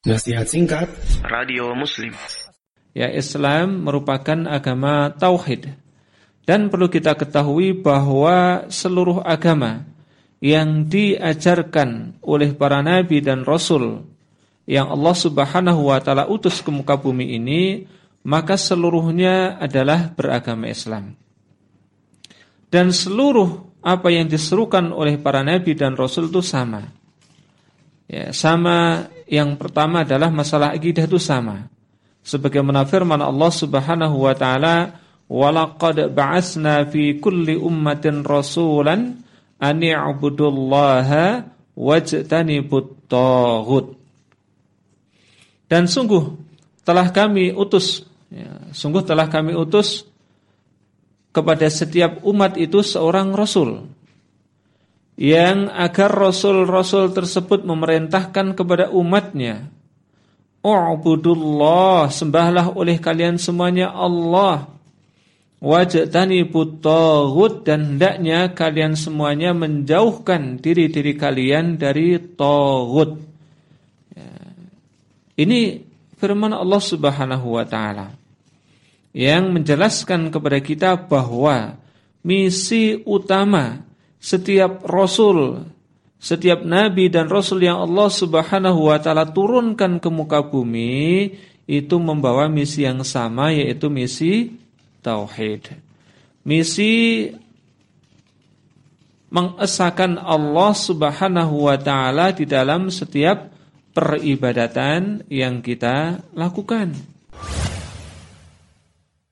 Nasihat singkat Radio Muslim Ya Islam merupakan agama tauhid dan perlu kita ketahui bahwa seluruh agama yang diajarkan oleh para nabi dan rasul yang Allah Subhanahu wa taala utus ke muka bumi ini maka seluruhnya adalah beragama Islam. Dan seluruh apa yang diserukan oleh para nabi dan rasul itu sama. Ya, sama yang pertama adalah masalah akidah itu sama. Sebagaimana firman Allah Subhanahu wa taala, "Walaqad ba'atsna fi kulli ummatin rasulan an i'budullaha wajtanibut taghut." Dan sungguh telah kami utus ya, sungguh telah kami utus kepada setiap umat itu seorang rasul yang agar rasul-rasul tersebut memerintahkan kepada umatnya. U'budullah sembahlah oleh kalian semuanya Allah. Wajtani putaghut dan hendaknya kalian semuanya menjauhkan diri-diri kalian dari taghut ya. ini firman Allah Subhanahu wa taala yang menjelaskan kepada kita bahwa misi utama setiap rasul, setiap nabi dan rasul yang Allah Subhanahu wa taala turunkan ke muka bumi itu membawa misi yang sama yaitu misi tauhid. Misi mengesahkan Allah Subhanahu wa taala di dalam setiap peribadatan yang kita lakukan.